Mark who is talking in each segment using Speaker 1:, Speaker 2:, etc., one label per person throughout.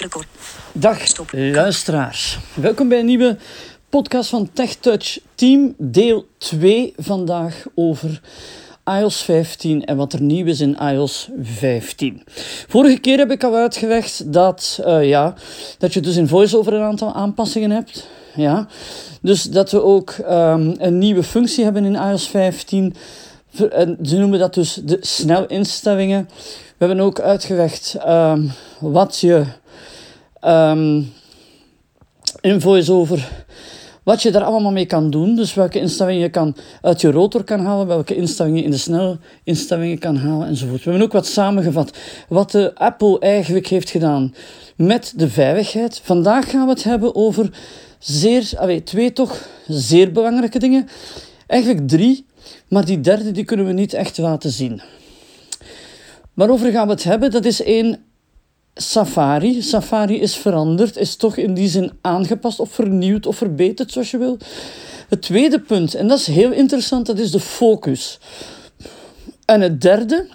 Speaker 1: Record.
Speaker 2: Dag
Speaker 1: Stop.
Speaker 2: luisteraars. Welkom bij een nieuwe podcast van TechTouch Team, deel 2 vandaag over iOS 15 en wat er nieuw is in iOS 15. Vorige keer heb ik al uitgelegd dat, eh, ja, dat je dus in VoiceOver een aantal aanpassingen hebt. Ja. Dus dat we ook ehm, een nieuwe functie hebben in iOS 15. Ver- en Ze noemen dat dus de snelinstellingen. We hebben ook uitgelegd ehm, wat je ehm, in VoiceOver wat je daar allemaal mee kan doen. Dus welke instellingen je kan uit je rotor kan halen, welke instellingen je in de snelle instellingen kan halen enzovoort. We hebben ook wat samengevat wat de Apple eigenlijk heeft gedaan met de veiligheid. Vandaag gaan we het hebben over zeer, allee, twee toch zeer belangrijke dingen. Eigenlijk drie, maar die derde die kunnen we niet echt laten zien. Waarover gaan we het hebben? Dat is één Safari. Safari is veranderd, is toch in die zin aangepast of vernieuwd of verbeterd, zoals je wil. Het tweede punt, en dat is heel interessant, dat is de focus. En het derde,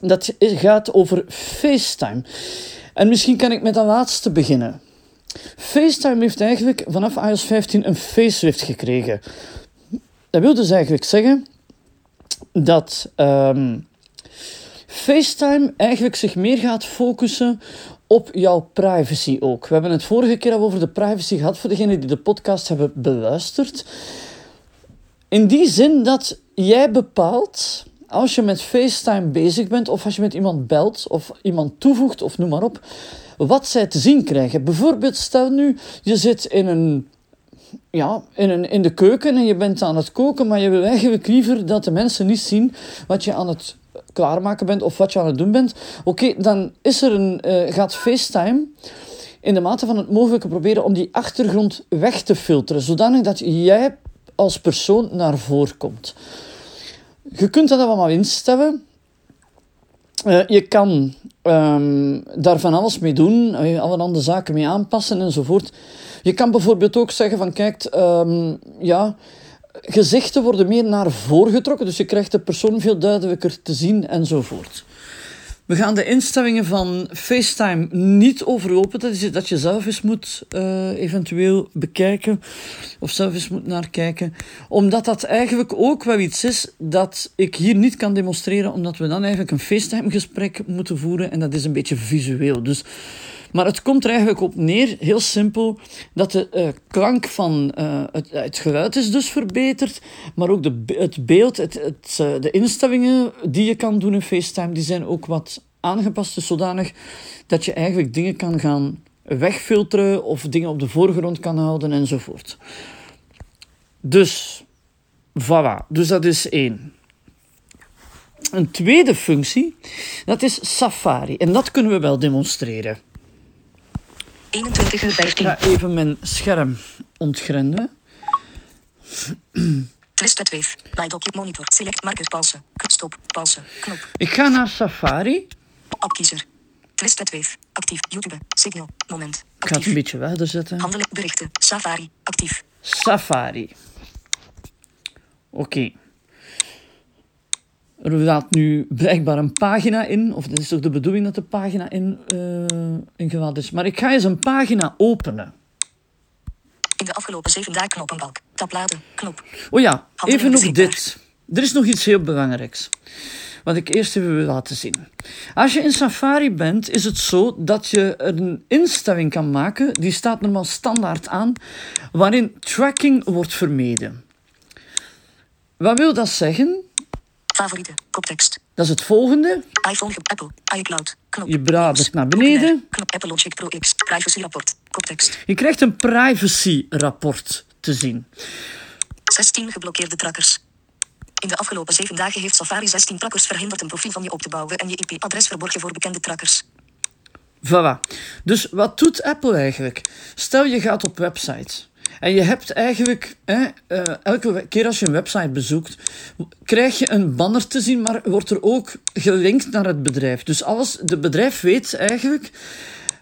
Speaker 2: dat gaat over FaceTime. En misschien kan ik met dat laatste beginnen. FaceTime heeft eigenlijk vanaf iOS 15 een facelift gekregen. Dat wil dus eigenlijk zeggen dat ehm, FaceTime eigenlijk zich meer gaat focussen op jouw privacy ook. We hebben het vorige keer al over de privacy gehad voor degenen die de podcast hebben beluisterd. In die zin dat jij bepaalt, als je met FaceTime bezig bent, of als je met iemand belt, of iemand toevoegt, of noem maar op, wat zij te zien krijgen. Bijvoorbeeld, stel nu, je zit in een ja, in, een, in de keuken en je bent aan het koken, maar je wil eigenlijk liever dat de mensen niet zien wat je aan het klaarmaken bent of wat je aan het doen bent. Oké, dan is er een, eh, gaat FaceTime in de mate van het mogelijke proberen om die achtergrond weg te filteren, zodanig dat jij als persoon naar voren komt. Je kunt dat allemaal instellen. Eh, je kan ehm, daar van alles mee doen, eh, allerhande zaken mee aanpassen enzovoort. Je kan bijvoorbeeld ook zeggen van, kijk, ehm, ja, gezichten worden meer naar voren getrokken, dus je krijgt de persoon veel duidelijker te zien enzovoort. We gaan de instellingen van FaceTime niet overlopen. Dat is dat je zelf eens moet eh, eventueel bekijken. Of zelf eens moet naar kijken. Omdat dat eigenlijk ook wel iets is dat ik hier niet kan demonstreren. Omdat we dan eigenlijk een FaceTime gesprek moeten voeren. En dat is een beetje visueel. Dus, maar het komt er eigenlijk op neer, heel simpel, dat de eh, klank van eh, het, het geluid is dus verbeterd. Maar ook de, het beeld, het, het, eh, de instellingen die je kan doen in FaceTime, die zijn ook wat aangepast. Dus zodanig dat je eigenlijk dingen kan gaan wegfilteren of dingen op de voorgrond kan houden enzovoort. Dus, voilà. Dus dat is één. Een tweede functie, dat is Safari. En dat kunnen we wel demonstreren.
Speaker 1: 21 uur
Speaker 2: Ik
Speaker 1: 15.
Speaker 2: ga even mijn scherm ontgrendelen.
Speaker 1: Twisted wave. Light op je monitor. Select marker pauze. Stop. Pauze. Knop.
Speaker 2: Ik ga naar Safari.
Speaker 1: Appkiezer. Twisted wave. Actief. YouTube. Signal. Moment.
Speaker 2: Ik ga het
Speaker 1: Actief.
Speaker 2: een beetje verder zetten.
Speaker 1: Handelijk berichten. Safari. Actief.
Speaker 2: Safari. Oké. Er laat nu blijkbaar een pagina in, of dat is toch de bedoeling dat de pagina in, eh ingehaald is. Maar ik ga eens een pagina openen.
Speaker 1: In de afgelopen 7 dagen knoppenbalk. Tab laden. Knop.
Speaker 2: Oh ja, even nog dit. Er is nog iets heel belangrijks. Wat ik eerst even wil laten zien. Als je in Safari bent, is het zo dat je een instelling kan maken. Die staat normaal standaard aan. Waarin tracking wordt vermeden. Wat wil dat zeggen?
Speaker 1: Favorieten. Koptekst.
Speaker 2: Dat is het volgende.
Speaker 1: iPhone. Apple. iCloud. Knop.
Speaker 2: Je bladert naar beneden.
Speaker 1: Knop. Apple Logic Pro X. Privacy rapport. Koptekst.
Speaker 2: Je krijgt een privacy-rapport te zien.
Speaker 1: 16 geblokkeerde trackers. In de afgelopen 7 dagen heeft Safari 16 trackers verhinderd een profiel van je op te bouwen en je IP-adres verborgen voor bekende trackers.
Speaker 2: Voilà. Dus wat doet Apple eigenlijk? Stel je gaat op website. En je hebt eigenlijk, hè, eh, elke keer als je een website bezoekt, krijg je een banner te zien, maar wordt er ook gelinkt naar het bedrijf. Dus alles, de bedrijf weet eigenlijk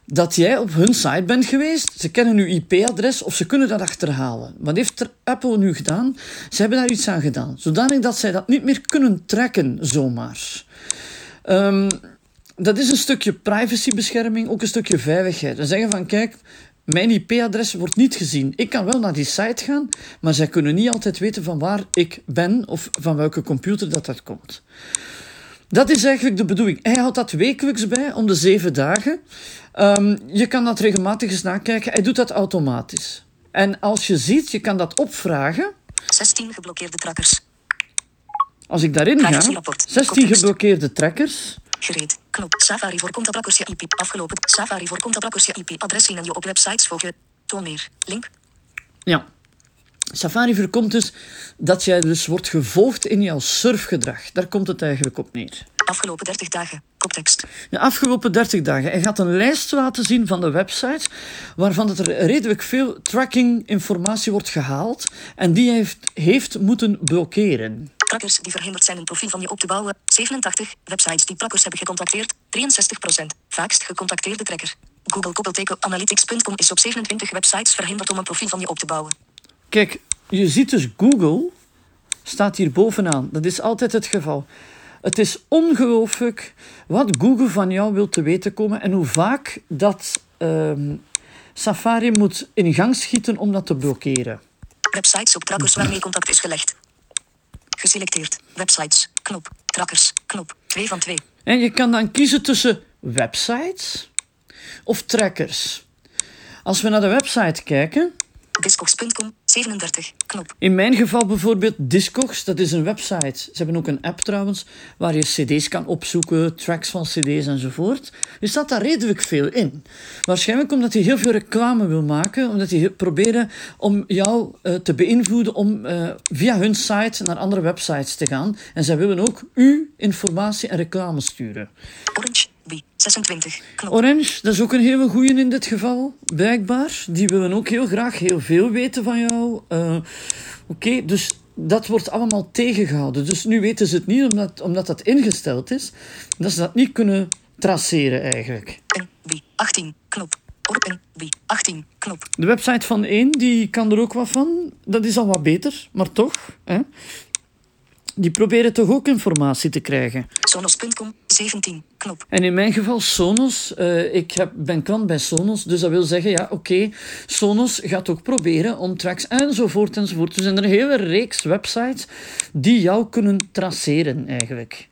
Speaker 2: dat jij op hun site bent geweest. Ze kennen uw IP-adres of ze kunnen dat achterhalen. Wat heeft Apple nu gedaan? Ze hebben daar iets aan gedaan, zodanig dat zij dat niet meer kunnen trekken zomaar. Ehm, dat is een stukje privacybescherming, ook een stukje veiligheid. We zeggen van, kijk, mijn IP-adres wordt niet gezien. Ik kan wel naar die site gaan, maar zij kunnen niet altijd weten van waar ik ben of van welke computer dat, dat komt. Dat is eigenlijk de bedoeling. Hij houdt dat wekelijks bij, om de zeven dagen. Um, je kan dat regelmatig eens nakijken. Hij doet dat automatisch. En als je ziet, je kan dat opvragen.
Speaker 1: 16 geblokkeerde trackers.
Speaker 2: Als ik daarin ga, 16 geblokkeerde trackers.
Speaker 1: Gereed. Knop. Safari voor je IP. Afgelopen. Safari voor contact je IP. Adres zien en je op websites volgen. Toon meer. Link.
Speaker 2: Ja. Safari voorkomt dus dat jij dus wordt gevolgd in jouw surfgedrag. Daar komt het eigenlijk op neer.
Speaker 1: Afgelopen 30 dagen. Koptekst.
Speaker 2: De afgelopen 30 dagen. Hij gaat een lijst laten zien van de websites waarvan er redelijk veel tracking informatie wordt gehaald en die hij heeft, heeft moeten blokkeren.
Speaker 1: Trackers die verhinderd zijn een profiel van je op te bouwen. 87. Websites die trackers hebben gecontacteerd. 63%. Vaakst gecontacteerde tracker. Google koppelteken analytics.com is op 27 websites verhinderd om een profiel van je op te bouwen.
Speaker 2: Kijk, je ziet dus Google staat hier bovenaan. Dat is altijd het geval. Het is ongelooflijk wat Google van jou wil te weten komen en hoe vaak dat ehm, Safari moet in gang schieten om dat te blokkeren.
Speaker 1: Websites op trackers waarmee contact is gelegd. Geselecteerd. Websites. Knop. Trackers. Knop. 2 van 2.
Speaker 2: En je kan dan kiezen tussen websites of trackers. Als we naar de website kijken,
Speaker 1: Discogs.com, 37, knop.
Speaker 2: In mijn geval bijvoorbeeld Discogs, dat is een website. Ze hebben ook een app trouwens, waar je cd's kan opzoeken, tracks van cd's enzovoort. Er staat daar redelijk veel in. Waarschijnlijk omdat hij heel veel reclame wil maken, omdat hij proberen om jou uh, te beïnvloeden om uh, via hun site naar andere websites te gaan. En zij willen ook u informatie en reclame sturen.
Speaker 1: Orange, 26. Knop.
Speaker 2: Orange, dat is ook een hele goeie in dit geval, blijkbaar. Die willen ook heel graag heel veel weten van jou. Uh, Oké, dus dat wordt allemaal tegengehouden. Dus nu weten ze het niet, omdat, omdat dat ingesteld is, dat ze dat niet kunnen traceren eigenlijk.
Speaker 1: NB 18, knop. NB 18, knop.
Speaker 2: De website van 1, die kan er ook wat van. Dat is al wat beter, maar toch. Hè? Die proberen toch ook informatie te krijgen.
Speaker 1: Sonos.com, 17, knop.
Speaker 2: En in mijn geval Sonos. Uh, ik heb, ben klant bij Sonos, dus dat wil zeggen, ja, oké, okay, Sonos gaat ook proberen om tracks enzovoort enzovoort. Dus er zijn een hele reeks websites die jou kunnen traceren eigenlijk.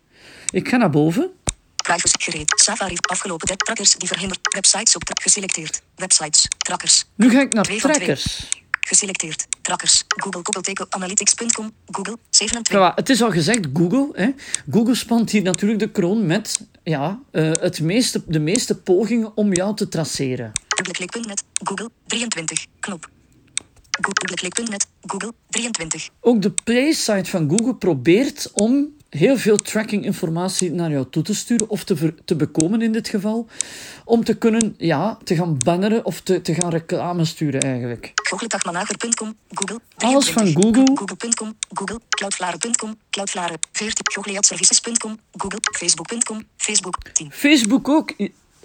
Speaker 2: Ik ga naar boven.
Speaker 1: Privacy gereed. Safari afgelopen 30 trackers die verhinderd. Websites op geselecteerd. Websites. Trackers.
Speaker 2: Nu ga ik naar trackers.
Speaker 1: Geselecteerd. Trackers. Google koppelteken analytics.com. Google 27.
Speaker 2: Ja, het is al gezegd, Google. Hè. Google spant hier natuurlijk de kroon met ja, uh, het meeste, de meeste pogingen om jou te traceren.
Speaker 1: Dubbelklik.net. Google 23. Knop. Dubbelklik.net. Google 23.
Speaker 2: Ook de Play-site van Google probeert om heel veel tracking-informatie naar jou toe te sturen of te, te bekomen in dit geval, om te kunnen ja, te gaan banneren of te, te gaan reclame sturen eigenlijk.
Speaker 1: Google. 23.
Speaker 2: Alles van Google.
Speaker 1: Google.com, Google. Cloudflare.com, Cloudflare. 14. Goliathservices.com, Google. Facebook.com, Facebook. 10.
Speaker 2: Facebook ook.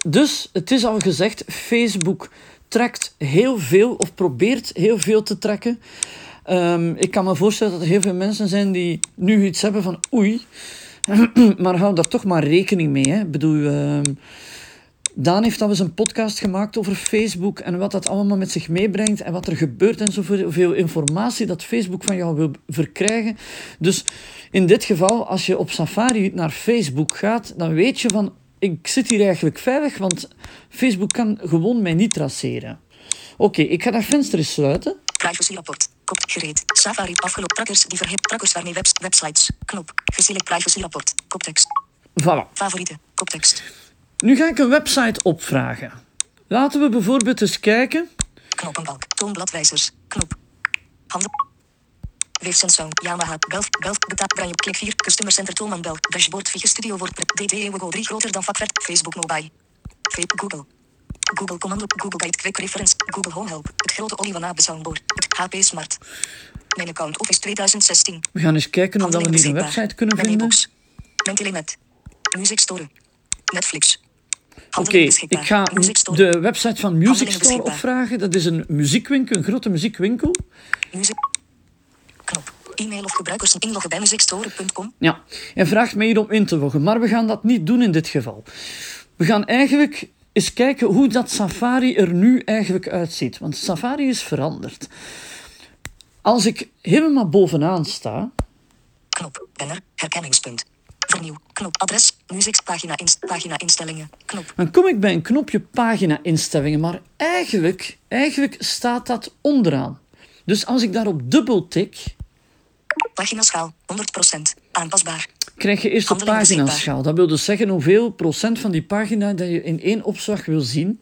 Speaker 2: Dus het is al gezegd, Facebook trekt heel veel of probeert heel veel te trekken. Um, ik kan me voorstellen dat er heel veel mensen zijn die nu iets hebben van oei, maar hou daar toch maar rekening mee. Hè. Ik bedoel, uh, Daan heeft al eens een podcast gemaakt over Facebook en wat dat allemaal met zich meebrengt en wat er gebeurt en zoveel informatie dat Facebook van jou wil verkrijgen. Dus in dit geval, als je op Safari naar Facebook gaat, dan weet je van ik zit hier eigenlijk veilig, want Facebook kan gewoon mij niet traceren. Oké, ik ga dat venster eens sluiten.
Speaker 1: Privacy rapport. Kop gereed. Safari afgelopen trackers die verhip trackers waarmee webs websites. Knop. Geselect privacy rapport. Koptekst.
Speaker 2: Voilà.
Speaker 1: Favorieten. Koptekst.
Speaker 2: Nu ga ik een website opvragen. Laten we bijvoorbeeld eens kijken.
Speaker 1: Knoppenbalk. Toonbladwijzers. Knop. Handen. Weefsensong. Yamaha. Belf. Belf. Betaal. Branje. Klik 4. Customer Center Toolman Bel. Dashboard. Vige Studio wordt. DD Wogo 3 groter dan vakwerk. Facebook Mobile. Google. Google Commando, Google Guide Quick Reference, Google Home Help, het grote Olive soundboard, het HP Smart. Mijn account Office 2016.
Speaker 2: We gaan eens kijken of we hier een website kunnen
Speaker 1: Mijn
Speaker 2: vinden.
Speaker 1: Mijn telenet. Music Store. Netflix.
Speaker 2: Oké, okay, ik ga de website van Music Store opvragen. Dat is een muziekwinkel, een grote muziekwinkel.
Speaker 1: Muziek. Knop. E-mail of gebruikers inloggen bij musicstore.com.
Speaker 2: Ja, en vraagt mij hier om in te loggen, maar we gaan dat niet doen in dit geval. We gaan eigenlijk eens kijken hoe dat Safari er nu eigenlijk uitziet. Want Safari is veranderd. Als ik helemaal bovenaan sta,
Speaker 1: Knop. Banner. Herkenningspunt. Vernieuw. Knop. Adres. Pagina, inst pagina instellingen. Knop.
Speaker 2: dan kom ik bij een knopje pagina instellingen, maar eigenlijk, eigenlijk staat dat onderaan. Dus als ik daarop dubbel tik,
Speaker 1: Paginaschaal. 100%. Aanpasbaar.
Speaker 2: Krijg je eerst
Speaker 1: beschikbaar.
Speaker 2: paginaschaal. Dat wil dus zeggen hoeveel procent van die pagina dat je in één opslag wil zien.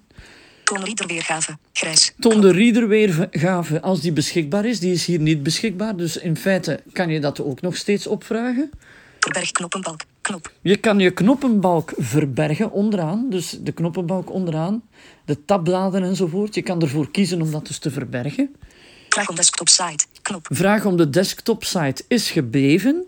Speaker 1: Toon readerweergave. Grijs.
Speaker 2: Toon de readerweergave als die beschikbaar is. Die is hier niet beschikbaar, dus in feite kan je dat ook nog steeds opvragen.
Speaker 1: Verberg knoppenbalk. Knop.
Speaker 2: Je kan je knoppenbalk verbergen onderaan, dus de knoppenbalk onderaan, de tabbladen enzovoort. Je kan ervoor kiezen om dat dus te verbergen.
Speaker 1: Vraag om desktop site. Knop.
Speaker 2: Vraag om de desktop-site is gebleven.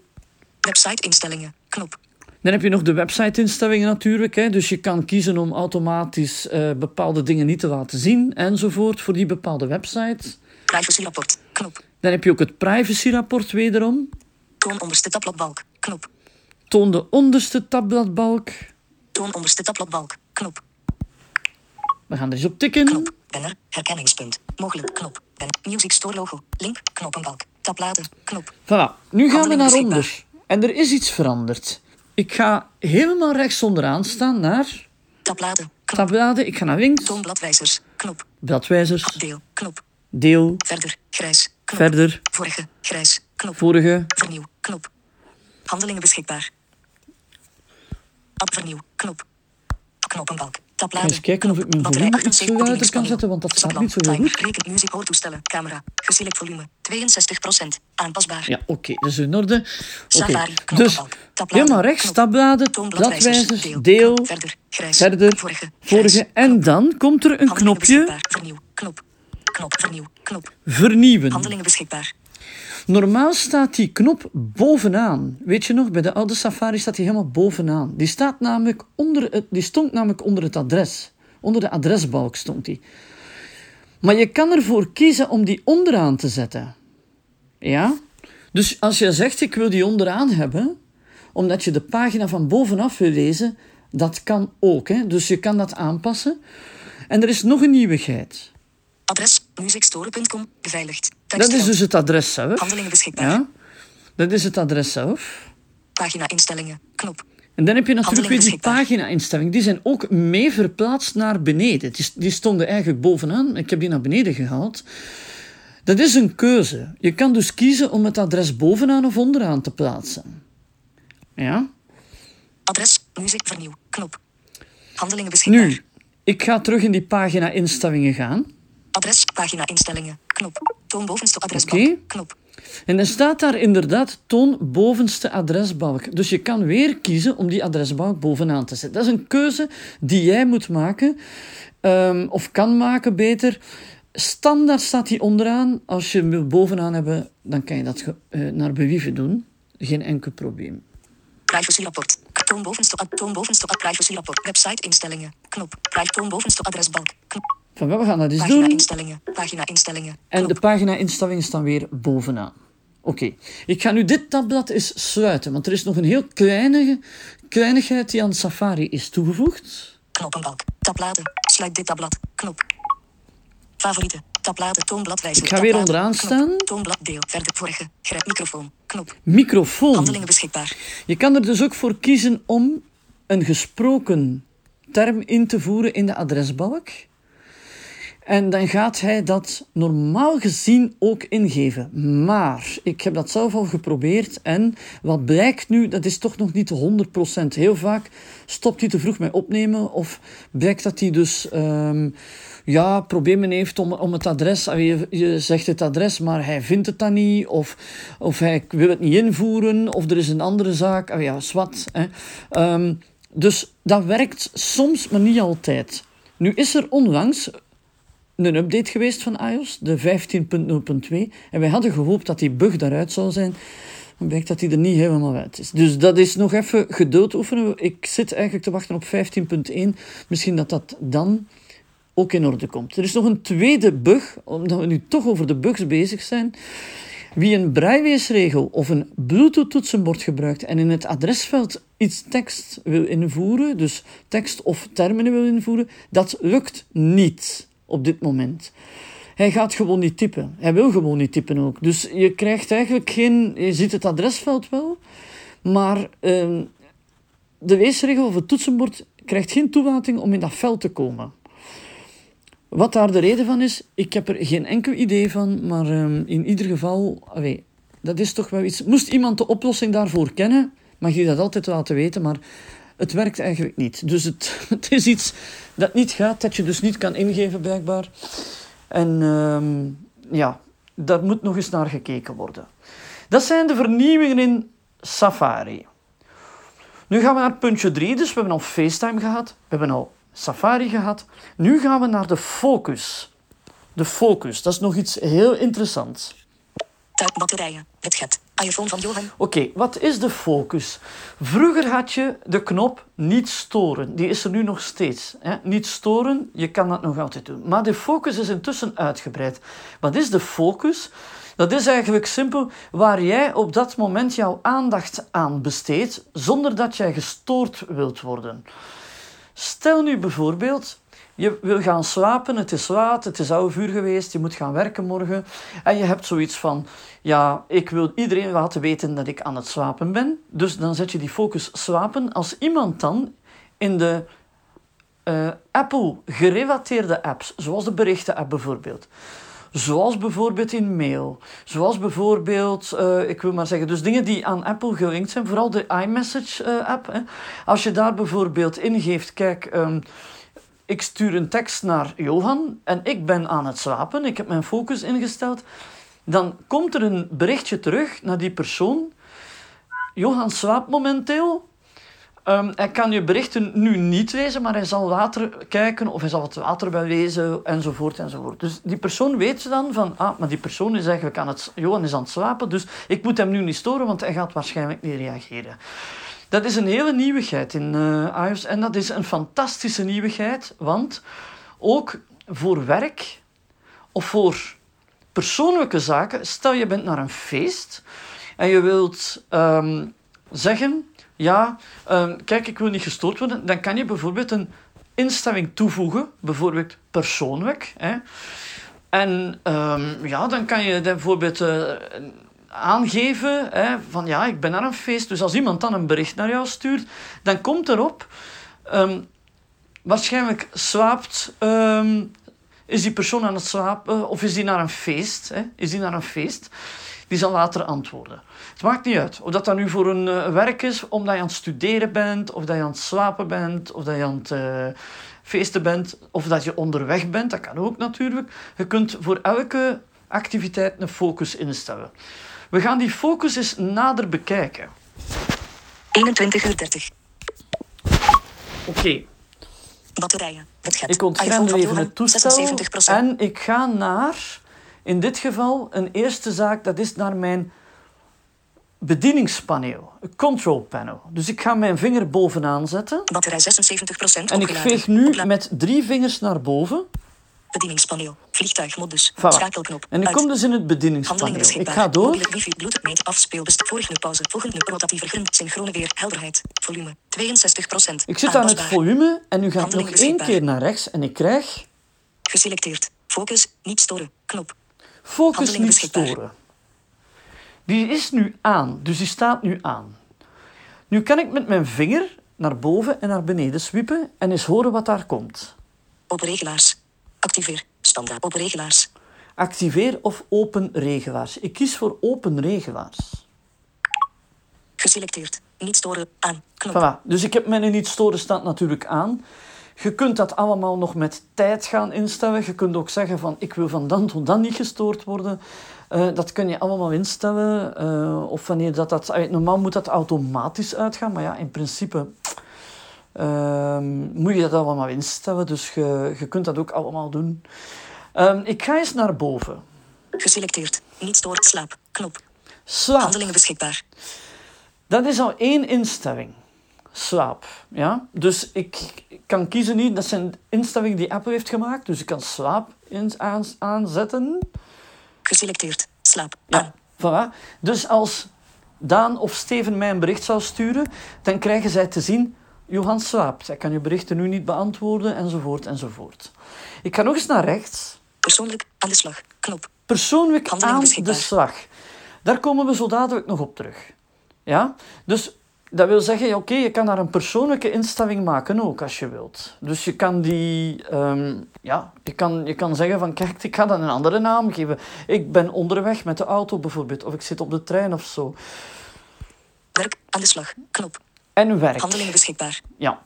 Speaker 1: Website instellingen. Knop.
Speaker 2: Dan heb je nog de website-instellingen natuurlijk. Hè. Dus je kan kiezen om automatisch eh, bepaalde dingen niet te laten zien enzovoort voor die bepaalde website.
Speaker 1: Privacyrapport. Knop.
Speaker 2: Dan heb je ook het privacyrapport wederom.
Speaker 1: Toon onderste tabbladbalk. Knop.
Speaker 2: Toon de onderste tabbladbalk.
Speaker 1: Toon onderste tabbladbalk. Knop.
Speaker 2: We gaan er eens op tikken.
Speaker 1: Knop. Banner. Herkenningspunt. Mogelijk. Knop. Ben. Music Store logo. Link. Knoppenbalk. Tabbladen. Knop.
Speaker 2: Voilà, nu gaan we naar onder. En er is iets veranderd. Ik ga helemaal rechts onderaan staan naar
Speaker 1: Tabbladen.
Speaker 2: Tabbladen. Ik ga naar links,
Speaker 1: Toon bladwijzers. Knop.
Speaker 2: bladwijzers,
Speaker 1: Deel. Knop.
Speaker 2: deel,
Speaker 1: Verder. Grijs. Knop.
Speaker 2: verder,
Speaker 1: Vorige. Grijs. Knop.
Speaker 2: vorige.
Speaker 1: Vernieuw. Knop. Handelingen beschikbaar. App vernieuw. Knop. Knoppenbalk. Tabbladen.
Speaker 2: eens kijken of ik mijn volume iets
Speaker 1: 78
Speaker 2: luider kan zetten, want dat staat niet zo heel goed.
Speaker 1: Reken, hoortoestellen, camera. Geselect volume. 62%. Aanpasbaar.
Speaker 2: Ja, oké, dat is in orde. Oké,
Speaker 1: Safari,
Speaker 2: dus helemaal rechts, tabbladen, bladwijzers, deel,
Speaker 1: verder, grijs,
Speaker 2: verder,
Speaker 1: vorige,
Speaker 2: vorige. En dan komt er een knopje.
Speaker 1: Vernieuw. Knop. Knop. Vernieuw. Knop.
Speaker 2: vernieuwen.
Speaker 1: Handelingen beschikbaar.
Speaker 2: Normaal staat die knop bovenaan. Weet je nog, bij de oude Safari staat die helemaal bovenaan. Die, staat namelijk onder het, die stond namelijk onder het adres. Onder de adresbalk stond die. Maar je kan ervoor kiezen om die onderaan te zetten. Ja? Dus als je zegt, ik wil die onderaan hebben, omdat je de pagina van bovenaf wil lezen, dat kan ook. Hè? Dus je kan dat aanpassen. En er is nog een nieuwigheid.
Speaker 1: Adres. musicstore.com. Beveiligd.
Speaker 2: Dat is dus het adres zelf.
Speaker 1: Handelingen beschikbaar.
Speaker 2: Ja? Dat is het adres zelf.
Speaker 1: Pagina instellingen. Knop.
Speaker 2: En dan heb je natuurlijk weer die pagina-instellingen. Die zijn ook mee verplaatst naar beneden. Die, die stonden eigenlijk bovenaan. Ik heb die naar beneden gehaald. Dat is een keuze. Je kan dus kiezen om het adres bovenaan of onderaan te plaatsen. Ja?
Speaker 1: Adres. Muziek. Vernieuw. Knop. Handelingen beschikbaar.
Speaker 2: Nu, ik ga terug in die pagina-instellingen gaan.
Speaker 1: Adres. Pagina instellingen. Knop. Toon bovenste adresbalk. Knop.
Speaker 2: En dan staat daar inderdaad toon bovenste adresbalk. Dus je kan weer kiezen om die adresbalk bovenaan te zetten. Dat is een keuze die jij moet maken, ehm, of kan maken beter. Standaard staat die onderaan. Als je hem wil bovenaan hebben, dan kan je dat eh, naar believen doen. Geen enkel probleem.
Speaker 1: Privacyrapport. Toon bovenste, toon bovenste ad- privacyrapport. Website instellingen. Knop. Toon bovenste adresbalk. Knop.
Speaker 2: Van wel, we gaan dat eens
Speaker 1: Pagina
Speaker 2: doen.
Speaker 1: instellingen. Pagina instellingen.
Speaker 2: En de pagina-instellingen staan weer bovenaan. Oké, ik ga nu dit tabblad eens sluiten, want er is nog een heel kleine kleinigheid die aan Safari is toegevoegd.
Speaker 1: Knoppenbalk. Tabbladen. Sluit dit tabblad. Knop. Favorieten. Tabbladen. Toonbladwijzer.
Speaker 2: Ik ga weer
Speaker 1: tabbladen,
Speaker 2: onderaan
Speaker 1: knop.
Speaker 2: staan.
Speaker 1: Toonblad. Deel. Verder. Vorige. Grijp. Microfoon. Knop.
Speaker 2: Microfoon.
Speaker 1: Handelingen beschikbaar.
Speaker 2: Je kan er dus ook voor kiezen om een gesproken term in te voeren in de adresbalk. En dan gaat hij dat normaal gezien ook ingeven. Maar ik heb dat zelf al geprobeerd en wat blijkt nu, dat is toch nog niet 100%. Heel vaak stopt hij te vroeg met opnemen of blijkt dat hij dus ehm, ja, problemen heeft om, om het adres. Ah, Je, zegt het adres, maar hij vindt het dan niet of, of hij wil het niet invoeren of er is een andere zaak. Ah, ja, zwart. Ehm, dus dat werkt soms, maar niet altijd. Nu is er onlangs een update geweest van iOS, de 15.0.2. En wij hadden gehoopt dat die bug daaruit zou zijn. Dan blijkt dat die er niet helemaal uit is. Dus dat is nog even geduld oefenen. Ik zit eigenlijk te wachten op 15.1. Misschien dat dat dan ook in orde komt. Er is nog een tweede bug, omdat we nu toch over de bugs bezig zijn. Wie een brailleweesregel of een Bluetooth toetsenbord gebruikt en in het adresveld iets tekst wil invoeren, dus tekst of termen wil invoeren, dat lukt niet op dit moment. Hij gaat gewoon niet typen. Hij wil gewoon niet typen ook. Dus je krijgt eigenlijk geen. Je ziet het adresveld wel, maar uh, de weesregel of het toetsenbord krijgt geen toelating om in dat veld te komen. Wat daar de reden van is, ik heb er geen enkel idee van, maar um, in ieder geval, allee, dat is toch wel iets. Moest iemand de oplossing daarvoor kennen, mag je dat altijd laten weten, maar het werkt eigenlijk niet. Dus het, het is iets dat niet gaat, dat je dus niet kan ingeven, blijkbaar. En um, ja, daar moet nog eens naar gekeken worden. Dat zijn de vernieuwingen in Safari. Nu gaan we naar puntje 3, dus we hebben al FaceTime gehad, we hebben al Safari gehad. Nu gaan we naar de focus. De focus, dat is nog iets heel interessants.
Speaker 1: Batterijen, widget, iPhone van Johan.
Speaker 2: Oké, wat is de focus? Vroeger had je de knop niet storen. Die is er nu nog steeds. Hè? Niet storen, je kan dat nog altijd doen. Maar de focus is intussen uitgebreid. Wat is de focus? Dat is eigenlijk simpel waar jij op dat moment jouw aandacht aan besteedt, zonder dat jij gestoord wilt worden. Stel nu bijvoorbeeld, je wil gaan slapen, het is laat, het is oude vuur geweest, je moet gaan werken morgen. En je hebt zoiets van, ja, ik wil iedereen laten weten dat ik aan het slapen ben. Dus dan zet je die focus slapen. Als iemand dan in de uh, Apple gerelateerde apps, zoals de berichten-app bijvoorbeeld, Zoals bijvoorbeeld in mail. Zoals bijvoorbeeld, uh, ik wil maar zeggen, dus dingen die aan Apple gelinkt zijn. Vooral de iMessage-app. Uh, Als je daar bijvoorbeeld ingeeft, kijk, um, ik stuur een tekst naar Johan en ik ben aan het slapen. Ik heb mijn focus ingesteld. Dan komt er een berichtje terug naar die persoon. Johan slaapt momenteel. Um, hij kan je berichten nu niet lezen, maar hij zal later kijken of hij zal het later wel lezen, enzovoort, enzovoort. Dus die persoon weet dan van, ah, maar die persoon is eigenlijk aan het, Johan is aan het slapen, dus ik moet hem nu niet storen, want hij gaat waarschijnlijk niet reageren. Dat is een hele nieuwigheid in uh, iOS en dat is een fantastische nieuwigheid, want ook voor werk of voor persoonlijke zaken, stel je bent naar een feest en je wilt um, zeggen ja, um, kijk, ik wil niet gestoord worden, dan kan je bijvoorbeeld een instelling toevoegen, bijvoorbeeld persoonlijk. Hè. En um, ja, dan kan je bijvoorbeeld uh, aangeven hè, van ja, ik ben naar een feest. Dus als iemand dan een bericht naar jou stuurt, dan komt erop, um, waarschijnlijk slaapt, is die persoon aan het slapen of is die naar een feest? Hè? Is die naar een feest? Die zal later antwoorden. Het maakt niet uit of dat dan nu voor een uh, werk is, omdat je aan het studeren bent, of dat je aan het slapen bent, of dat je aan het uh, feesten bent, of dat je onderweg bent. Dat kan ook natuurlijk. Je kunt voor elke activiteit een focus instellen. We gaan die focus eens nader bekijken.
Speaker 1: 21 uur 30.
Speaker 2: Oké. Okay.
Speaker 1: Batterijen.
Speaker 2: Ik ontgrendel even het toestel en ik ga naar, in dit geval, een eerste zaak, dat is naar mijn bedieningspaneel, een control panel. Dus ik ga mijn vinger bovenaan zetten.
Speaker 1: Batterij 76%
Speaker 2: En ik veeg nu met drie vingers naar boven.
Speaker 1: Bedieningspaneel. Vliegtuigmodus.
Speaker 2: Voilà.
Speaker 1: Schakelknop.
Speaker 2: En ik kom dus in het bedieningspaneel. Ik ga door.
Speaker 1: Mobiele wifi, bluetooth, afspeelbest, vorige pauze, volgende rotatieve grund, synchrone weer, helderheid, volume, 62%.
Speaker 2: Ik zit aan het volume en nu ga ik nog één keer naar rechts en ik krijg...
Speaker 1: Geselecteerd. Focus, niet storen, knop.
Speaker 2: Focus, niet storen. Die is nu aan, dus die staat nu aan. Nu kan ik met mijn vinger naar boven en naar beneden swipen en eens horen wat daar komt.
Speaker 1: Open regelaars. Activeer. Standaard. Open regelaars.
Speaker 2: Activeer of open regelaars. Ik kies voor open regelaars.
Speaker 1: Geselecteerd. Niet storen. Aan. Knop.
Speaker 2: Voilà. Dus ik heb mijn niet storen staat natuurlijk aan. Je kunt dat allemaal nog met tijd gaan instellen. Je kunt ook zeggen van ik wil van dan tot dan niet gestoord worden. Uh, dat kun je allemaal instellen. Uh, of wanneer dat, dat... Normaal moet dat automatisch uitgaan. Maar ja, in principe uh, moet je dat allemaal instellen. Dus je, je kunt dat ook allemaal doen. Ehm, ik ga eens naar boven.
Speaker 1: Geselecteerd. Niet stoort. Slaap. Knop.
Speaker 2: Slaap.
Speaker 1: Handelingen beschikbaar.
Speaker 2: Dat is al één instelling. Slaap. Ja? Dus ik kan kiezen niet. Dat zijn instellingen die Apple heeft gemaakt. Dus ik kan slaap aan, aanzetten.
Speaker 1: Geselecteerd. Slaap.
Speaker 2: Ja. Voilà. Dus als Daan of Steven mij een bericht zou sturen, dan krijgen zij te zien... Johan slaapt. Hij kan je berichten nu niet beantwoorden, enzovoort, enzovoort. Ik ga nog eens naar rechts.
Speaker 1: Persoonlijk aan de slag. Knop.
Speaker 2: Persoonlijk aan de slag. Daar komen we zo dadelijk nog op terug. Ja? Dus dat wil zeggen, oké, je kan daar een persoonlijke instelling maken ook, als je wilt. Dus je kan die... ehm, ja, je kan, je kan zeggen van, kijk, ik ga dan een andere naam geven. Ik ben onderweg met de auto bijvoorbeeld, of ik zit op de trein of zo.
Speaker 1: Werk aan de slag. Knop.
Speaker 2: En werk.
Speaker 1: Handelingen beschikbaar.
Speaker 2: Ja,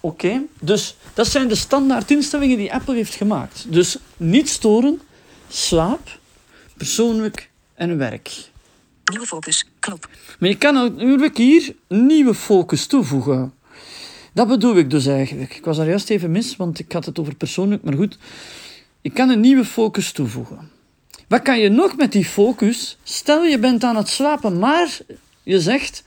Speaker 2: oké. Dus dat zijn de standaard instellingen die Apple heeft gemaakt. Dus niet storen, slaap, persoonlijk en werk.
Speaker 1: Nieuwe focus. Knop.
Speaker 2: Maar je kan natuurlijk hier nieuwe focus toevoegen. Dat bedoel ik dus eigenlijk. Ik was daar juist even mis, want ik had het over persoonlijk, maar goed. Je kan een nieuwe focus toevoegen. Wat kan je nog met die focus? Stel je bent aan het slapen, maar je zegt: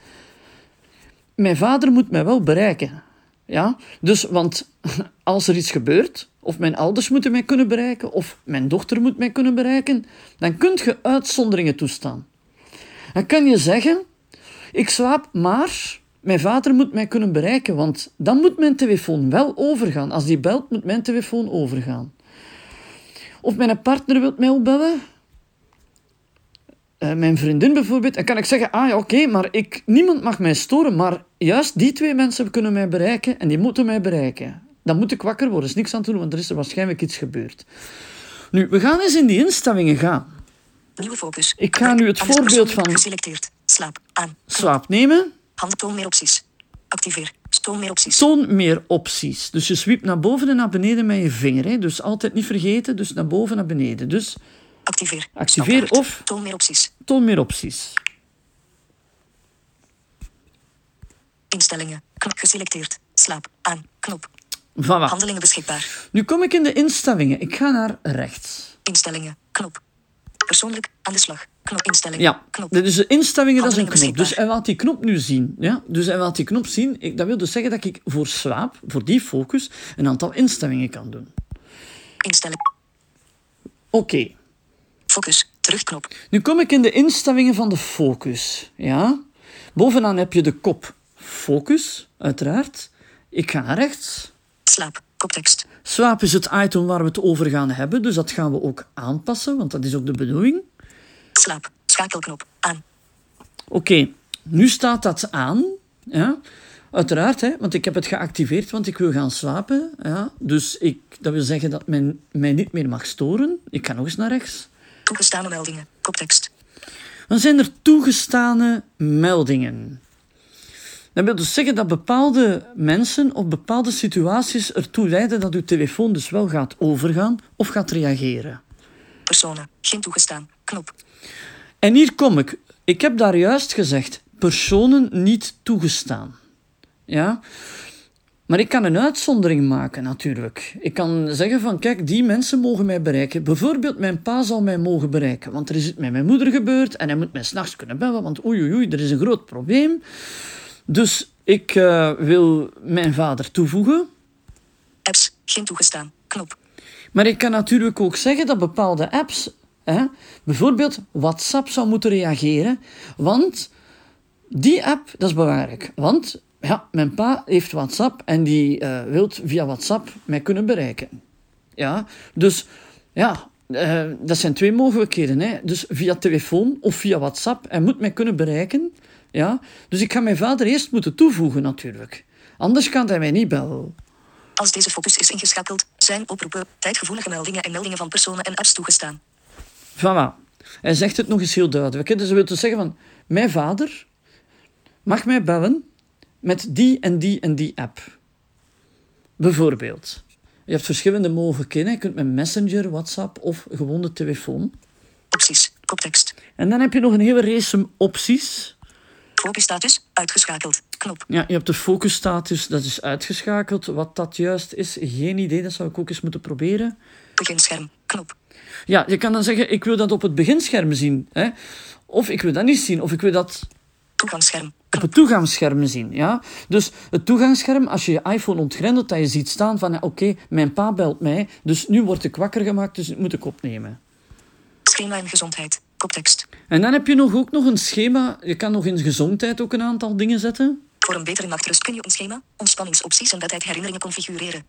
Speaker 2: Mijn vader moet mij wel bereiken. Ja? Dus, want als er iets gebeurt, of mijn ouders moeten mij kunnen bereiken, of mijn dochter moet mij kunnen bereiken, dan kun je uitzonderingen toestaan. Dan kan je zeggen: Ik slaap, maar mijn vader moet mij kunnen bereiken, want dan moet mijn telefoon wel overgaan. Als die belt, moet mijn telefoon overgaan. Of mijn partner wil mij opbellen. Eh, mijn vriendin bijvoorbeeld. Dan kan ik zeggen, ah ja, oké, maar ik, niemand mag mij storen, maar juist die twee mensen kunnen mij bereiken en die moeten mij bereiken. Dan moet ik wakker worden, er is niks aan te doen, want er is er waarschijnlijk iets gebeurd. Nu, we gaan eens in die instellingen gaan.
Speaker 1: Nieuwe focus.
Speaker 2: Ik ga nu het voorbeeld van-
Speaker 1: Geselecteerd. Slaap. Aan.
Speaker 2: Slaap nemen,
Speaker 1: Handen toon meer opties. Activeer. Toon meer opties.
Speaker 2: toon meer opties. Dus je sweept naar boven en naar beneden met je vinger. Hè. Dus altijd niet vergeten, dus naar boven en naar beneden. Dus
Speaker 1: Activeer.
Speaker 2: Activeer of-
Speaker 1: Toon meer opties.
Speaker 2: toon meer opties.
Speaker 1: Instellingen. Knop geselecteerd. Slaap. Aan. Knop.
Speaker 2: Voilà.
Speaker 1: Handelingen beschikbaar.
Speaker 2: Nu kom ik in de instellingen. Ik ga naar rechts.
Speaker 1: Instellingen. Knop. Persoonlijk aan de slag. Knop instellingen.
Speaker 2: Ja,
Speaker 1: Knop.
Speaker 2: dus de instellingen, dat is een knop. Dus hij laat die knop nu zien. Ja? Dus hij laat die knop zien. Ik, dat wil dus zeggen dat ik voor slaap, voor die focus, een aantal instellingen kan doen.
Speaker 1: Instelling.
Speaker 2: Oké.
Speaker 1: Focus. Terugknop.
Speaker 2: Nu kom ik in de instellingen van de focus. Ja? Bovenaan heb je de kop focus, uiteraard. Ik ga naar rechts.
Speaker 1: Slaap. Koptekst.
Speaker 2: Slaap is het item waar we het over gaan hebben, dus dat gaan we ook aanpassen, want dat is ook de bedoeling.
Speaker 1: Slaap. Schakelknop. Aan.
Speaker 2: Oké, nu staat dat aan. Ja? Uiteraard, hè, want ik heb het geactiveerd, want ik wil gaan slapen. Ja? Dus ik, dat wil zeggen dat men mij niet meer mag storen. Ik ga nog eens naar rechts.
Speaker 1: Toegestane meldingen. Koptekst.
Speaker 2: Dan zijn er toegestane meldingen. Dat wil dus zeggen dat bepaalde mensen of bepaalde situaties ertoe leiden dat uw telefoon dus wel gaat overgaan of gaat reageren.
Speaker 1: Personen. Geen toegestaan. Knop.
Speaker 2: En hier kom ik. Ik heb daar juist gezegd, personen niet toegestaan. Ja? Maar ik kan een uitzondering maken natuurlijk. Ik kan zeggen van, kijk, die mensen mogen mij bereiken. Bijvoorbeeld, mijn pa zal mij mogen bereiken. Want er is iets met mijn moeder gebeurd en hij moet mij s'nachts kunnen bellen, want oei, oei, oei, er is een groot probleem. Dus ik eh, wil mijn vader toevoegen.
Speaker 1: Apps. Geen toegestaan. Knop.
Speaker 2: Maar ik kan natuurlijk ook zeggen dat bepaalde apps, hè, bijvoorbeeld WhatsApp, zou moeten reageren. Want die app, dat is belangrijk. Want ja, mijn pa heeft WhatsApp en die eh wil via WhatsApp mij kunnen bereiken. Ja, dus ja, eh, dat zijn twee mogelijkheden. Hè. Dus via telefoon of via WhatsApp. Hij moet mij kunnen bereiken. Ja, dus ik ga mijn vader eerst moeten toevoegen natuurlijk. Anders kan hij mij niet bellen.
Speaker 1: Als deze focus is ingeschakeld, zijn oproepen, tijdgevoelige meldingen en meldingen van personen en apps toegestaan.
Speaker 2: Voilà. Hij zegt het nog eens heel duidelijk. hè. Dus hij wil dus zeggen van... Mijn vader mag mij bellen met die en die en die app. Bijvoorbeeld. Je hebt verschillende mogelijkheden. Je kunt met Messenger, WhatsApp of gewoon de telefoon.
Speaker 1: Opties. Koptekst.
Speaker 2: En dan heb je nog een hele race opties.
Speaker 1: Focusstatus. Uitgeschakeld. Knop.
Speaker 2: Ja, je hebt de focusstatus, dat is uitgeschakeld. Wat dat juist is, geen idee. Dat zou ik ook eens moeten proberen.
Speaker 1: Beginscherm. Knop.
Speaker 2: Ja, je kan dan zeggen, ik wil dat op het beginscherm zien. Hè? Of ik wil dat niet zien. Of ik wil dat
Speaker 1: Toegangsscherm.
Speaker 2: op het toegangsscherm zien. Ja? Dus het toegangsscherm, als je je iPhone ontgrendelt, dat je ziet staan van, ja, oké, mijn pa belt mij, dus nu word ik wakker gemaakt, dus moet ik opnemen.
Speaker 1: Screenline gezondheid. Koptekst.
Speaker 2: En dan heb je nog ook nog een schema. Je kan nog in gezondheid ook een aantal dingen zetten.
Speaker 1: Voor een betere nachtrust kun je een schema, ontspanningsopties en bedtijd herinneringen configureren.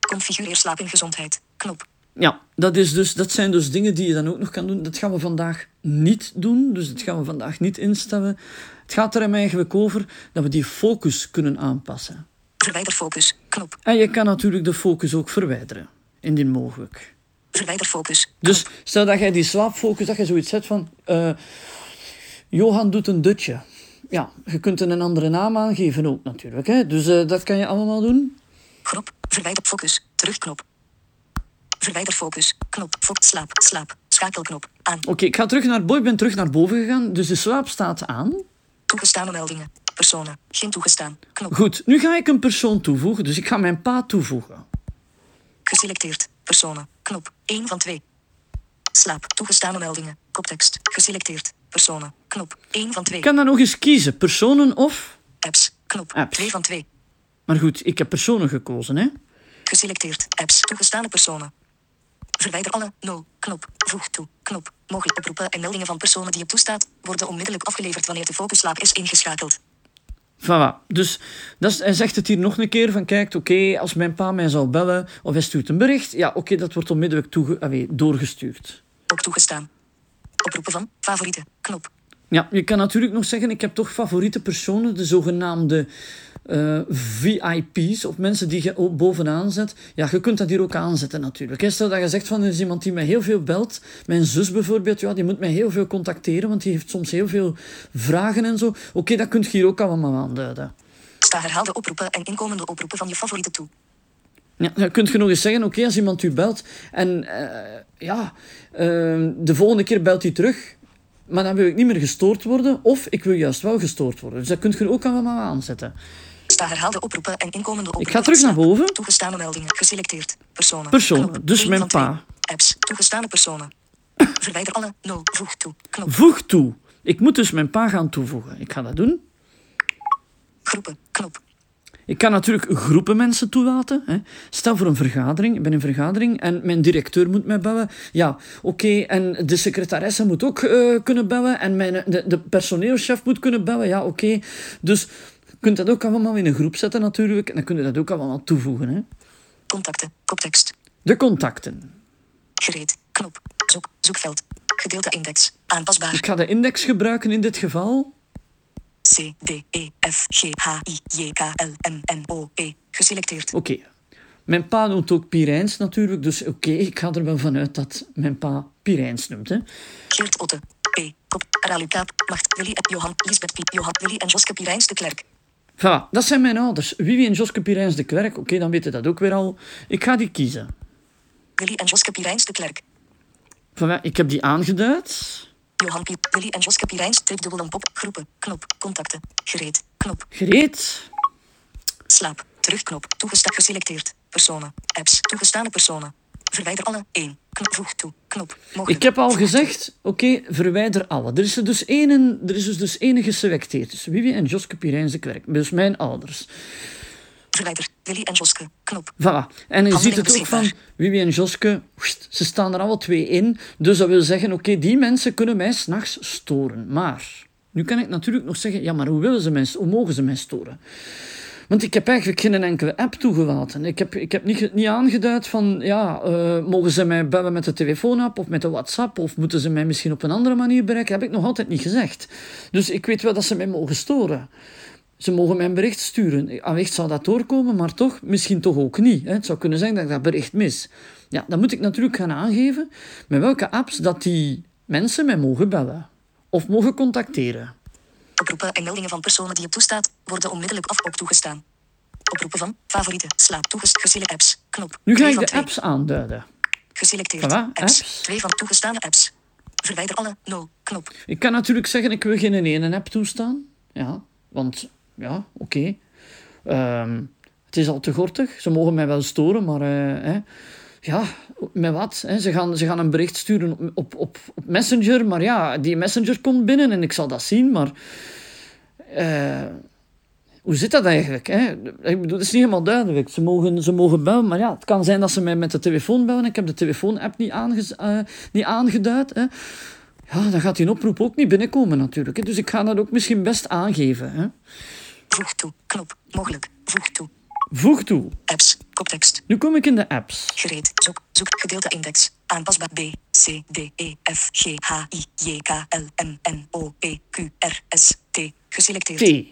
Speaker 1: Configureer slaap in gezondheid. Knop.
Speaker 2: Ja, dat, is dus, dat zijn dus dingen die je dan ook nog kan doen. Dat gaan we vandaag niet doen. Dus dat gaan we vandaag niet instellen. Het gaat er hem eigenlijk over dat we die focus kunnen aanpassen.
Speaker 1: Verwijder focus. Knop.
Speaker 2: En je kan natuurlijk de focus ook verwijderen. Indien mogelijk.
Speaker 1: Verwijder focus.
Speaker 2: Dus stel dat jij die slaapfocus, dat je zoiets zet van... eh, Johan doet een dutje. Ja, je kunt er een andere naam aangeven ook natuurlijk. Hè? Dus eh, dat kan je allemaal doen.
Speaker 1: Groep. Verwijder focus. Terugknop. Verwijder focus. Knop. Focus slaap. Slaap. Schakelknop. Aan.
Speaker 2: Oké, ik ga terug naar boven. Ik ben terug naar boven gegaan. Dus de slaap staat aan.
Speaker 1: Toegestane meldingen. Personen. Geen toegestaan. Knop.
Speaker 2: Goed, nu ga ik een persoon toevoegen. Dus ik ga mijn pa toevoegen.
Speaker 1: Geselecteerd. Personen. Knop. 1 van 2. Slaap. Toegestane meldingen. Koptekst. Geselecteerd. Personen. Knop. 1 van 2.
Speaker 2: Ik kan dan nog eens kiezen. Personen of...
Speaker 1: Apps. Knop.
Speaker 2: Apps.
Speaker 1: 2 van 2.
Speaker 2: Maar goed, ik heb personen gekozen, hè.
Speaker 1: Geselecteerd. Apps. Toegestane personen. Verwijder alle. 0. Knop. Voeg toe. Knop. Mogelijk oproepen en meldingen van personen die je toestaat worden onmiddellijk afgeleverd wanneer de focuslaap is ingeschakeld.
Speaker 2: Voilà. Dus dat is, hij zegt het hier nog een keer van, kijk, oké, als mijn pa mij zal bellen of hij stuurt een bericht, ja, oké, dat wordt onmiddellijk toege, allee, doorgestuurd.
Speaker 1: Ook toegestaan. Oproepen van favorieten. Knop.
Speaker 2: Ja, je kan natuurlijk nog zeggen, ik heb toch favoriete personen, de zogenaamde eh, VIP's, of mensen die je ook bovenaan zet. Ja, je kunt dat hier ook aanzetten natuurlijk. Stel dat je zegt van, er is iemand die mij heel veel belt, mijn zus bijvoorbeeld, ja, die moet mij heel veel contacteren, want die heeft soms heel veel vragen en zo. Oké, dat kun je hier ook allemaal aanduiden.
Speaker 1: Sta herhaalde oproepen en inkomende oproepen van je favorieten toe.
Speaker 2: Ja, dan kun je nog eens zeggen, oké, als iemand u belt en eh, ja, eh, de volgende keer belt hij terug, maar dan wil ik niet meer gestoord worden, of ik wil juist wel gestoord worden. Dus dat kun je ook allemaal aanzetten.
Speaker 1: Herhaalde oproepen en inkomende oproepen.
Speaker 2: ga terug naar boven.
Speaker 1: Toegestane meldingen. Geselecteerd. Personen.
Speaker 2: Personen, dus mijn pa.
Speaker 1: Apps. Toegestane personen. Verwijder alle. 0. Voeg toe. Knop.
Speaker 2: Voeg toe. Ik moet dus mijn pa gaan toevoegen. Ik ga dat doen.
Speaker 1: Groepen. Knop.
Speaker 2: Ik kan natuurlijk groepen mensen toelaten. Hè. Stel voor een vergadering. Ik ben in een vergadering en mijn directeur moet mij bellen. Ja, oké. En de secretaresse moet ook eh, kunnen bellen. En mijn, de, de personeelschef moet kunnen bellen. Ja, oké. Dus kunt dat ook allemaal in een groep zetten natuurlijk. En dan kun je dat ook allemaal toevoegen. Hè.
Speaker 1: Contacten. Koptekst.
Speaker 2: De contacten.
Speaker 1: Gereed. Knop. Zoek. Zoekveld. Gedeelte index. Aanpasbaar.
Speaker 2: Ik ga de index gebruiken in dit geval.
Speaker 1: C, D, E, F, G, H, I, J, K, L, M, N, O, P. Geselecteerd.
Speaker 2: Oké. Mijn pa noemt ook Pirijns natuurlijk. Dus oké, ik ga er wel vanuit dat mijn pa Pirijns noemt. Hè.
Speaker 1: Geert Otte. P. Kop. Ralu Kaap. Macht. Willy. Johan. Lisbeth. Johan. Willy en Joske Pirijns de Klerk.
Speaker 2: Voilà, dat zijn mijn ouders. Wiwi en Joske Pirijns de Klerk. Oké, dan weten dat ook weer al. Ik ga die kiezen.
Speaker 1: Willy en Joske Pirijns de Klerk.
Speaker 2: Voilà, ik heb die aangeduid.
Speaker 1: Johan Piep. Willy en Joske Pirijns. Tripdubbel en pop. Groepen. Knop. Contacten. Gereed. Knop.
Speaker 2: Gereed.
Speaker 1: Slaap. Terugknop. Toegestaan. Geselecteerd. Personen. Apps. Toegestane personen. Verwijder alle. 1. Knop. Voeg toe. Knop. Mogelijk.
Speaker 2: Ik heb al gezegd, oké, verwijder alle. Er is er dus één, er is dus één geselecteerd. Dus Wiwi en Joske Pirijns de Klerk. Dus mijn ouders.
Speaker 1: Verwijder. Willy en Joske. Knop.
Speaker 2: Voilà. En je ziet het ook van. Wiwi en Joske, ze staan er alle twee in. Dus dat wil zeggen, oké, die mensen kunnen mij s'nachts storen. Maar, nu kan ik natuurlijk nog zeggen, ja, maar hoe, willen ze mij, hoe mogen ze mij storen? Want ik heb eigenlijk geen enkele app toegelaten. Ik heb, ik heb niet, niet aangeduid van, ja, eh, mogen ze mij bellen met de telefoonapp of met de WhatsApp of moeten ze mij misschien op een andere manier bereiken? heb ik nog altijd niet gezegd. Dus ik weet wel dat ze mij mogen storen. Ze mogen mij een bericht sturen. Allicht zou dat doorkomen, maar toch, misschien toch ook niet. Het zou kunnen zijn dat ik dat bericht mis. Ja, dan moet ik natuurlijk gaan aangeven met welke apps dat die mensen mij mogen bellen. Of mogen contacteren.
Speaker 1: Oproepen en meldingen van personen die je toestaat worden onmiddellijk af ook toegestaan. Oproepen van favorieten. Slaap. Toegest. Apps. Knop.
Speaker 2: Nu ga ik de
Speaker 1: twee.
Speaker 2: apps aanduiden.
Speaker 1: Geselecteerd.
Speaker 2: Voilà,
Speaker 1: apps.
Speaker 2: apps.
Speaker 1: Twee van toegestane apps. Verwijder alle. 0. Knop.
Speaker 2: Ik kan natuurlijk zeggen, ik wil geen ene app toestaan. Ja, want, ja, oké. Ehm, het is al te gortig. Ze mogen mij wel storen, maar... eh, hè, ja, met wat? Hè? Ze, gaan, ze gaan een bericht sturen op, op, op, Messenger, maar ja, die Messenger komt binnen en ik zal dat zien, maar... eh, hoe zit dat eigenlijk? Hè? Ik bedoel, het is niet helemaal duidelijk. Ze mogen, ze mogen bellen, maar ja, het kan zijn dat ze mij met de telefoon bellen. Ik heb de telefoon-app niet, aange, uh, niet aangeduid. Hè? Ja, dan gaat die oproep ook niet binnenkomen natuurlijk. Hè? Dus ik ga dat ook misschien best aangeven. Hè?
Speaker 1: Voeg toe. Knop. Mogelijk. Voeg toe.
Speaker 2: Voeg toe.
Speaker 1: Apps. Koptekst.
Speaker 2: Nu kom ik in de apps.
Speaker 1: Gereed. Zoek. Zoek. Gedeelte index. Aanpasbaar B. C. D. E. F. G. H. I. J. K. L. M. N. O. P. Q. R. S. T. Geselecteerd.
Speaker 2: T.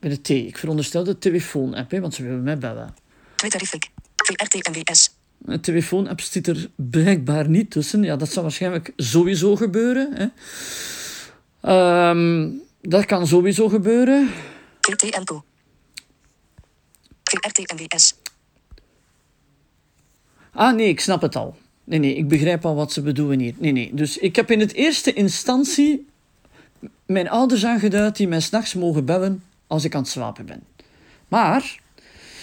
Speaker 2: Bij de T. Ik veronderstel de telefoon-app, want ze willen mij bellen.
Speaker 1: Twitter-effect. VRT en WS.
Speaker 2: Een telefoon-app zit er blijkbaar niet tussen. Ja, dat zal waarschijnlijk sowieso gebeuren. Hè. Um, dat kan sowieso gebeuren.
Speaker 1: VT en Co. VRT en WS.
Speaker 2: Ah, nee, ik snap het al. Nee, nee, ik begrijp al wat ze bedoelen hier. Nee, nee. Dus ik heb in het eerste instantie mijn ouders aangeduid die mij s'nachts mogen bellen als ik aan het slapen ben. Maar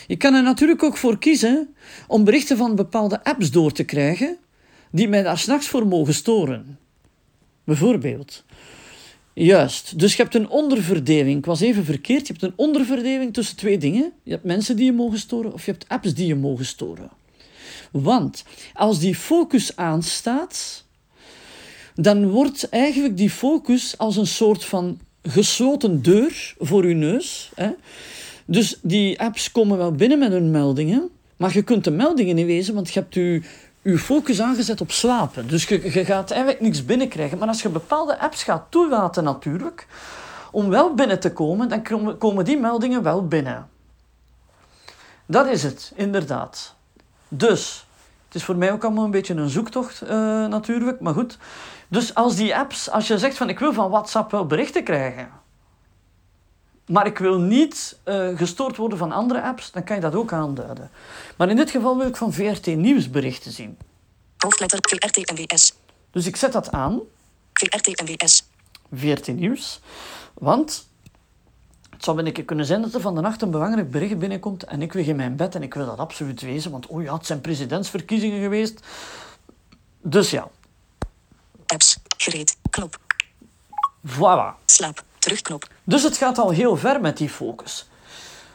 Speaker 2: je kan er natuurlijk ook voor kiezen om berichten van bepaalde apps door te krijgen die mij daar s'nachts voor mogen storen. Bijvoorbeeld. Juist, dus je hebt een onderverdeling. Ik was even verkeerd. Je hebt een onderverdeling tussen twee dingen. Je hebt mensen die je mogen storen of je hebt apps die je mogen storen. Want als die focus aanstaat, dan wordt eigenlijk die focus als een soort van gesloten deur voor je neus. Hè? Dus die apps komen wel binnen met hun meldingen, maar je kunt de meldingen niet lezen, want je hebt je, je focus aangezet op slapen. Dus je, gaat eigenlijk niks binnenkrijgen. Maar als je bepaalde apps gaat toelaten natuurlijk, om wel binnen te komen, dan komen die meldingen wel binnen. Dat is het, inderdaad. Dus, het is voor mij ook allemaal een beetje een zoektocht uh, natuurlijk, maar goed. Dus als die apps, als je zegt van ik wil van WhatsApp wel berichten krijgen, maar ik wil niet uh, gestoord worden van andere apps, dan kan je dat ook aanduiden. Maar in dit geval wil ik van VRT Nieuws berichten zien.
Speaker 1: Hoofdletter VRT en WS.
Speaker 2: Dus ik zet dat aan.
Speaker 1: VRT en WS.
Speaker 2: VRT Nieuws. Want het zou een keer kunnen zijn dat er van de nacht een belangrijk bericht binnenkomt en ik lig in mijn bed en ik wil dat absoluut wezen, want oh ja, het zijn presidentsverkiezingen geweest. Dus ja.
Speaker 1: Apps, gereed, knop.
Speaker 2: Voilà.
Speaker 1: Slaap,
Speaker 2: Dus het gaat al heel ver met die focus.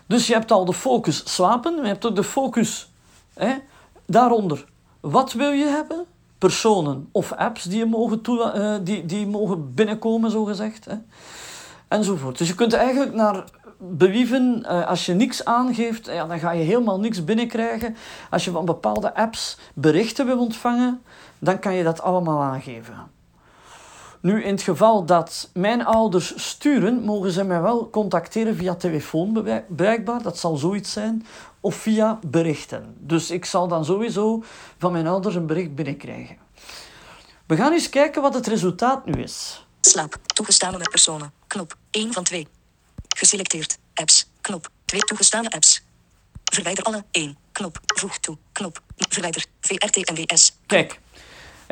Speaker 2: Dus je hebt al de focus slapen, je hebt ook de focus hè, daaronder. Wat wil je hebben? Personen of apps die, je mogen, uh, die, die mogen binnenkomen, zogezegd. Hè enzovoort. Dus je kunt eigenlijk naar bewieven, uh, als je niks aangeeft, ja, dan ga je helemaal niks binnenkrijgen. Als je van bepaalde apps berichten wil ontvangen, dan kan je dat allemaal aangeven. Nu, in het geval dat mijn ouders sturen, mogen ze mij wel contacteren via telefoon bereikbaar, dat zal zoiets zijn, of via berichten. Dus ik zal dan sowieso van mijn ouders een bericht binnenkrijgen. We gaan eens kijken wat het resultaat nu is.
Speaker 1: Slaap. Toegestane met personen. Knop. 1 van 2. Geselecteerd. Apps. Knop. 2 toegestane apps. Verwijder alle. 1. Knop. Voeg toe. Knop. Verwijder. VRT en WS.
Speaker 2: Kijk.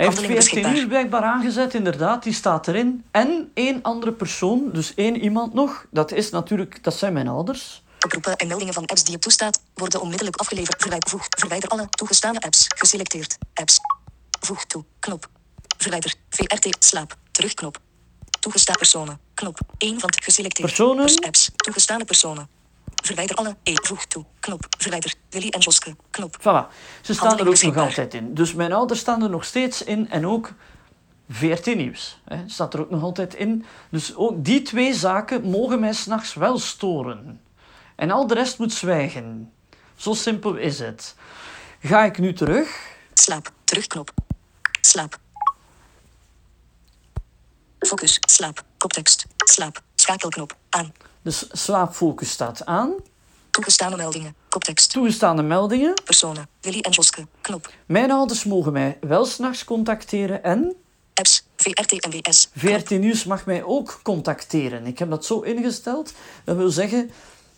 Speaker 2: Hij heeft VRT nu blijkbaar aangezet, inderdaad, die staat erin. En één andere persoon, dus één iemand nog. Dat is natuurlijk, dat zijn mijn ouders.
Speaker 1: Oproepen en meldingen van apps die je toestaat, worden onmiddellijk afgeleverd. Verwijder, voeg, verwijder alle toegestane apps. Geselecteerd. Apps. Voeg toe. Knop. Verwijder. VRT. Slaap. Terugknop. Toegestaan personen. Knop. 1 van geselecteerd.
Speaker 2: Personen.
Speaker 1: Dus apps. Toegestane personen. Verwijder alle. E. Voeg toe. Knop. Verwijder. Willy en Joske. Knop.
Speaker 2: Voilà. Ze staan er ook nog altijd in. Dus mijn ouders staan er nog steeds in. En ook VRT Nieuws. Hè, staat er ook nog altijd in. Dus ook die twee zaken mogen mij s'nachts wel storen. En al de rest moet zwijgen. Zo simpel is het. Ga ik nu terug?
Speaker 1: Slaap. Terugknop. Slaap. Focus. Slaap. Koptekst. Slaap. Schakelknop. Aan.
Speaker 2: Dus slaapfocus staat aan.
Speaker 1: Toegestane meldingen. Koptekst.
Speaker 2: Toegestane meldingen.
Speaker 1: Personen. Willy en Joske. Knop.
Speaker 2: Mijn ouders mogen mij wel s'nachts contacteren en...
Speaker 1: Apps. VRT en WS.
Speaker 2: VRT Nieuws mag mij ook contacteren. Ik heb dat zo ingesteld. Dat wil zeggen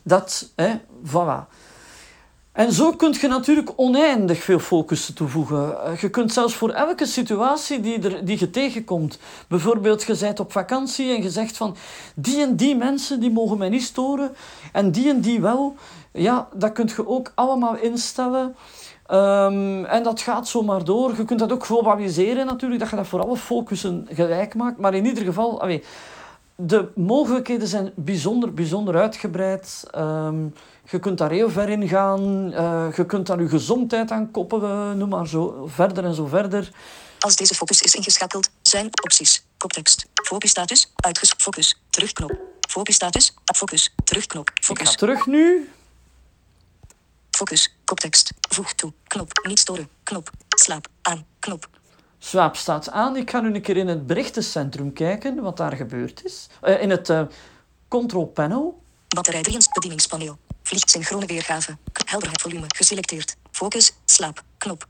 Speaker 2: dat... Hè, voilà. En zo kun je natuurlijk oneindig veel focus toevoegen. Eh, je kunt zelfs voor elke situatie die, er, die je tegenkomt. Bijvoorbeeld, je bent op vakantie en je zegt van... Die en die mensen, die mogen mij niet storen. En die en die wel. Ja, dat kun je ook allemaal instellen. Um, en dat gaat zomaar door. Je kunt dat ook globaliseren natuurlijk. Dat je dat voor alle focussen gelijk maakt. Maar in ieder geval... De mogelijkheden zijn bijzonder, bijzonder uitgebreid. Ehm, je kunt daar heel ver in gaan. Eh, je kunt daar je gezondheid aan koppelen, noem maar zo verder en zo verder.
Speaker 1: Als deze focus is ingeschakeld, zijn opties. Koptekst. Focusstatus. Uitges. Focus. Terugknop. Focusstatus. Focus. Terugknop.
Speaker 2: Ik ga
Speaker 1: Focus.
Speaker 2: terug nu.
Speaker 1: Focus. Koptekst. Voeg toe. Knop. Niet storen. Knop. Slaap. Aan. Knop.
Speaker 2: Slaap staat aan. Ik ga nu een keer in het berichtencentrum kijken wat daar gebeurd is. Eh, in het eh, control panel.
Speaker 1: Batterij 3 bedieningspaneel. Vliegt synchrone weergave. Helderheid volume. Geselecteerd. Focus. Slaap. Knop.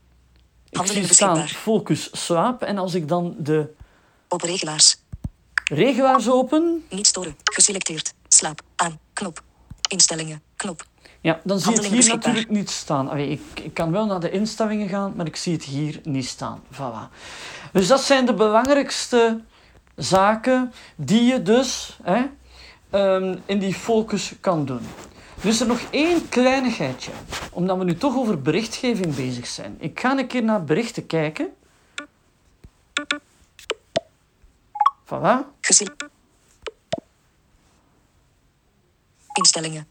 Speaker 2: Ik
Speaker 1: Handelingen
Speaker 2: staan focus slaap. En als ik dan de
Speaker 1: Open regelaars.
Speaker 2: regelaars open,
Speaker 1: Niet storen. Geselecteerd. Slaap. Aan. Knop. Instellingen. Knop.
Speaker 2: ja, dan zie je het
Speaker 1: Handelingen
Speaker 2: hier natuurlijk niet staan. Allee, ik, ik kan wel naar de instellingen gaan, maar ik zie het hier niet staan. Voilà. Dus dat zijn de belangrijkste zaken die je dus hè, ehm, in die focus kan doen. Nu is er nog één kleinigheidje, omdat we nu toch over berichtgeving bezig zijn. Ik ga een keer naar berichten kijken. Voilà.
Speaker 1: Gesel Instellingen.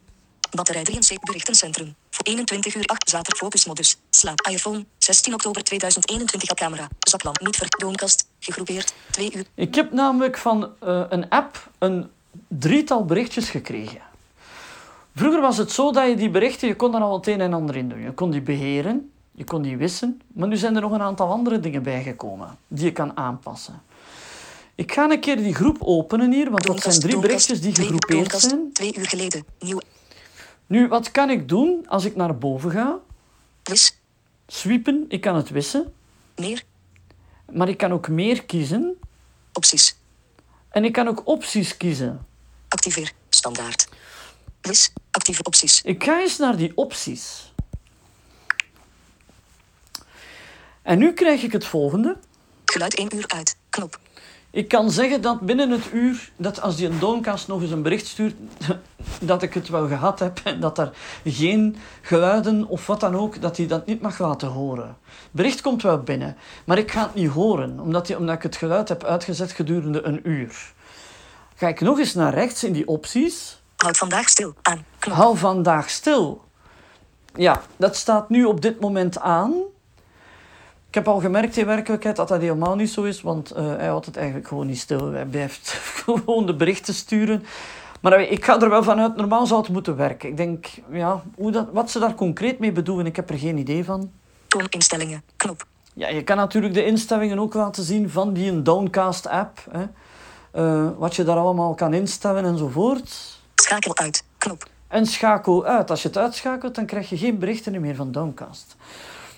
Speaker 1: Batterij 73 berichtencentrum. Voor 21 uur 8 zaterdag focusmodus. Slaap iPhone. 16 oktober 2021 al camera. Zaklamp niet verdoonkast. Gegroepeerd. 2 uur.
Speaker 2: Ik heb namelijk van eh, een app een drietal berichtjes gekregen. Vroeger was het zo dat je die berichten, je kon daar al het een en ander in doen. Je kon die beheren, je kon die wissen, maar nu zijn er nog een aantal andere dingen bijgekomen die je kan aanpassen. Ik ga een keer die groep openen hier, want dat zijn drie berichtjes die gegroepeerd zijn.
Speaker 1: Twee uur geleden. Nieuw.
Speaker 2: Nu, wat kan ik doen als ik naar boven ga?
Speaker 1: Wis.
Speaker 2: Sweepen, ik kan het wissen,
Speaker 1: Meer.
Speaker 2: maar ik kan ook meer kiezen
Speaker 1: Opties.
Speaker 2: en ik kan ook opties kiezen.
Speaker 1: Activeer. Standaard. Wis. Actieve opties.
Speaker 2: Ik ga eens naar die opties. En nu krijg ik het volgende.
Speaker 1: Geluid 1 uur uit. Knop.
Speaker 2: Ik kan zeggen dat binnen het uur, dat als die een Dooncast nog eens een bericht stuurt, dat ik het wel gehad heb en dat er geen geluiden of wat dan ook, dat hij dat niet mag laten horen. Bericht komt wel binnen, maar ik ga het niet horen, omdat, die, omdat ik het geluid heb uitgezet gedurende een uur. Ga ik nog eens naar rechts in die opties.
Speaker 1: Houd vandaag stil. Aan. Knop.
Speaker 2: Hou vandaag stil. Ja, dat staat nu op dit moment aan. Ik heb al gemerkt in werkelijkheid dat dat helemaal niet zo is, want eh, hij houdt het eigenlijk gewoon niet stil. Hij blijft gewoon de berichten sturen. Maar eh, ik ga er wel vanuit, normaal zou het moeten werken. Ik denk, ja, hoe dat, wat ze daar concreet mee bedoelen, ik heb er geen idee van.
Speaker 1: Tooninstellingen. Knop.
Speaker 2: Ja, je kan natuurlijk de instellingen ook laten zien van die Downcast app. Hè. Eh, wat je daar allemaal kan instellen enzovoort.
Speaker 1: Schakel uit. Knop.
Speaker 2: En schakel uit. Als je het uitschakelt, dan krijg je geen berichten meer van Downcast.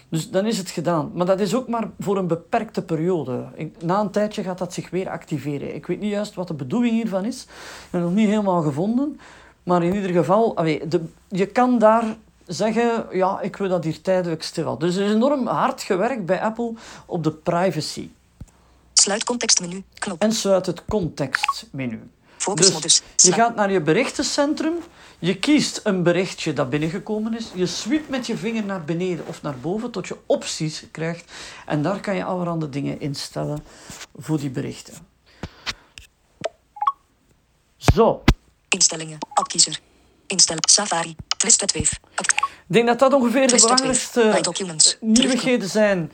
Speaker 2: Dus dan is het gedaan. Maar dat is ook maar voor een beperkte periode. Na een tijdje gaat dat zich weer activeren. Ik weet niet juist wat de bedoeling hiervan is. Ik heb het nog niet helemaal gevonden. Maar in ieder geval, allee, de, je kan daar zeggen, ja, ik wil dat hier tijdelijk stil. Dus er is enorm hard gewerkt bij Apple op de privacy.
Speaker 1: Sluit contextmenu. Knop.
Speaker 2: En sluit het contextmenu. Dus je gaat naar je berichtencentrum, je kiest een berichtje dat binnengekomen is, je sweept met je vinger naar beneden of naar boven tot je opties krijgt en daar kan je allerhande dingen instellen voor die berichten. Zo,
Speaker 1: Instellingen. Appkiezer. Instellen. Safari. Twisted Wave.
Speaker 2: Ik denk dat dat ongeveer de belangrijkste nieuwigheden zijn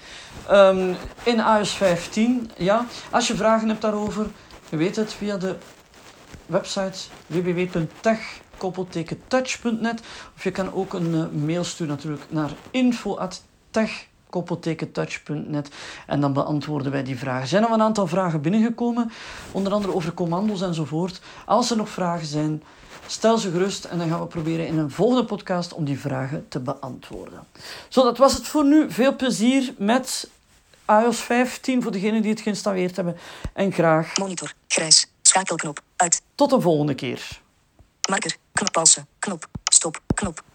Speaker 2: ehm, in iOS 15. Ja, als je vragen hebt daarover, je weet het via de website www.tech-touch.net of je kan ook een eh, mail sturen natuurlijk naar info@tech-touch.net en dan beantwoorden wij die vragen. Er zijn al een aantal vragen binnengekomen, onder andere over commando's enzovoort. Als er nog vragen zijn, stel ze gerust en dan gaan we proberen in een volgende podcast om die vragen te beantwoorden. Zo, dat was het voor nu. Veel plezier met iOS 15 voor degenen die het geïnstalleerd hebben en graag
Speaker 1: Monitor. Grijs. Schakelknop.
Speaker 2: Tot een volgende keer.
Speaker 1: Marker. Knop pauze. Knop. Stop. Knop.